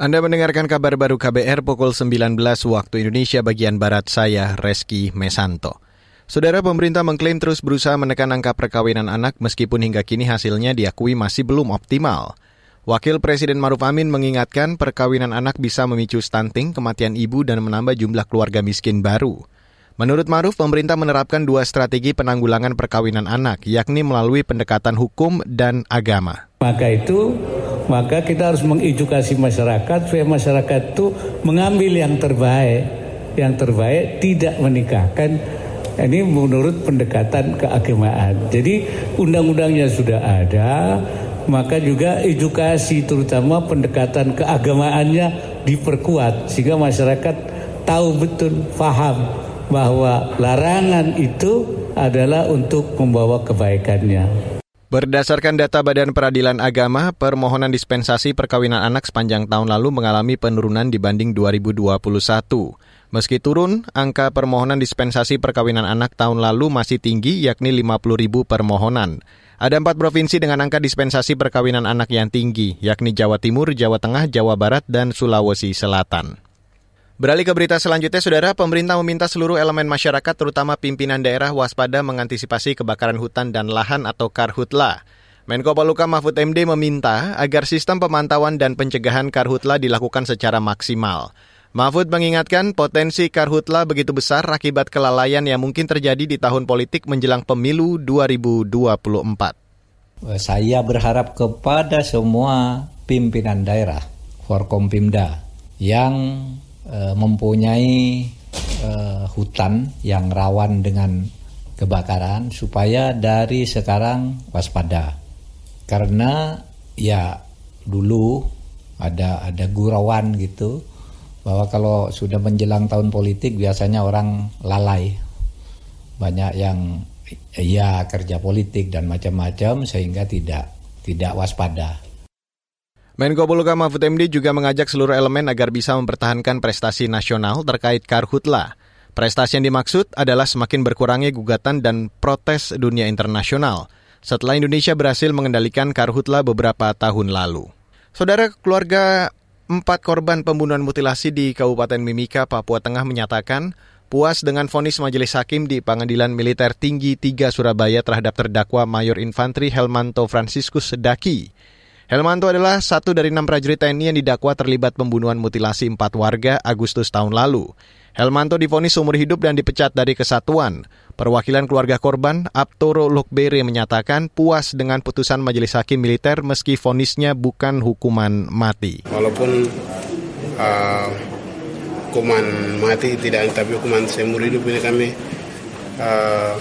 Anda mendengarkan kabar baru KBR pukul 19 waktu Indonesia bagian Barat saya, Reski Mesanto. Saudara pemerintah mengklaim terus berusaha menekan angka perkawinan anak meskipun hingga kini hasilnya diakui masih belum optimal. Wakil Presiden Maruf Amin mengingatkan perkawinan anak bisa memicu stunting, kematian ibu, dan menambah jumlah keluarga miskin baru. Menurut Maruf, pemerintah menerapkan dua strategi penanggulangan perkawinan anak, yakni melalui pendekatan hukum dan agama. Maka itu maka kita harus mengedukasi masyarakat supaya masyarakat itu mengambil yang terbaik. Yang terbaik tidak menikahkan ini menurut pendekatan keagamaan. Jadi undang-undangnya sudah ada, maka juga edukasi terutama pendekatan keagamaannya diperkuat sehingga masyarakat tahu betul, paham bahwa larangan itu adalah untuk membawa kebaikannya. Berdasarkan data Badan Peradilan Agama, permohonan dispensasi perkawinan anak sepanjang tahun lalu mengalami penurunan dibanding 2021. Meski turun, angka permohonan dispensasi perkawinan anak tahun lalu masih tinggi yakni 50 ribu permohonan. Ada empat provinsi dengan angka dispensasi perkawinan anak yang tinggi, yakni Jawa Timur, Jawa Tengah, Jawa Barat, dan Sulawesi Selatan. Beralih ke berita selanjutnya, Saudara, pemerintah meminta seluruh elemen masyarakat, terutama pimpinan daerah, waspada mengantisipasi kebakaran hutan dan lahan atau karhutla. Menko Poluka Mahfud MD meminta agar sistem pemantauan dan pencegahan karhutla dilakukan secara maksimal. Mahfud mengingatkan potensi karhutla begitu besar akibat kelalaian yang mungkin terjadi di tahun politik menjelang pemilu 2024. Saya berharap kepada semua pimpinan daerah, Forkompimda, yang Eh, mempunyai uh, hutan yang rawan dengan kebakaran supaya dari sekarang waspada. Karena ya dulu ada ada gurauan gitu bahwa kalau sudah menjelang tahun politik biasanya orang lalai. Banyak yang ya kerja politik dan macam-macam sehingga tidak tidak waspada Menko Polhukam Mahfud MD juga mengajak seluruh elemen agar bisa mempertahankan prestasi nasional terkait karhutla. Prestasi yang dimaksud adalah semakin berkurangnya gugatan dan protes dunia internasional setelah Indonesia berhasil mengendalikan karhutla beberapa tahun lalu. Saudara keluarga empat korban pembunuhan mutilasi di Kabupaten Mimika, Papua Tengah menyatakan puas dengan vonis majelis hakim di Pengadilan Militer Tinggi 3 Surabaya terhadap terdakwa Mayor Infantri Helmanto Franciscus Sedaki Helmanto adalah satu dari enam prajurit TNI yang didakwa terlibat pembunuhan mutilasi empat warga Agustus tahun lalu. Helmanto difonis umur hidup dan dipecat dari kesatuan. Perwakilan keluarga korban, Aptoro Lokbere menyatakan puas dengan putusan majelis hakim militer meski vonisnya bukan hukuman mati. Walaupun uh, hukuman mati tidak, tapi hukuman seumur hidup ini kami uh,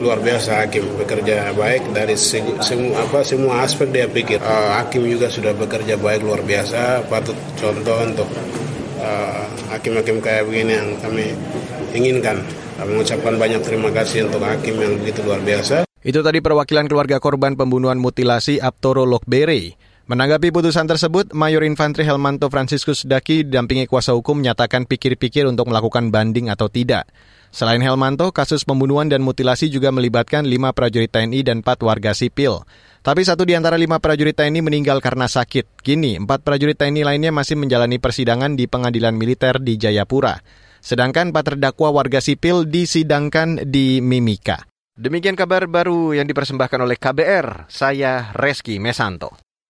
luar biasa hakim. Bekerja baik dari semua apa semua aspek dia pikir. Uh, hakim juga sudah bekerja baik luar biasa. Patut contoh untuk uh, hakim-hakim uh, kayak begini yang kami inginkan. Kami mengucapkan banyak terima kasih untuk hakim yang begitu luar biasa. Itu tadi perwakilan keluarga korban pembunuhan mutilasi Aptoro Lokbere Menanggapi putusan tersebut, Mayor Infantri Helmanto Franciscus Daki didampingi kuasa hukum menyatakan pikir-pikir untuk melakukan banding atau tidak. Selain Helmanto, kasus pembunuhan dan mutilasi juga melibatkan lima prajurit TNI dan empat warga sipil. Tapi satu di antara lima prajurit TNI meninggal karena sakit. Kini, empat prajurit TNI lainnya masih menjalani persidangan di pengadilan militer di Jayapura. Sedangkan empat terdakwa warga sipil disidangkan di Mimika. Demikian kabar baru yang dipersembahkan oleh KBR. Saya Reski Mesanto.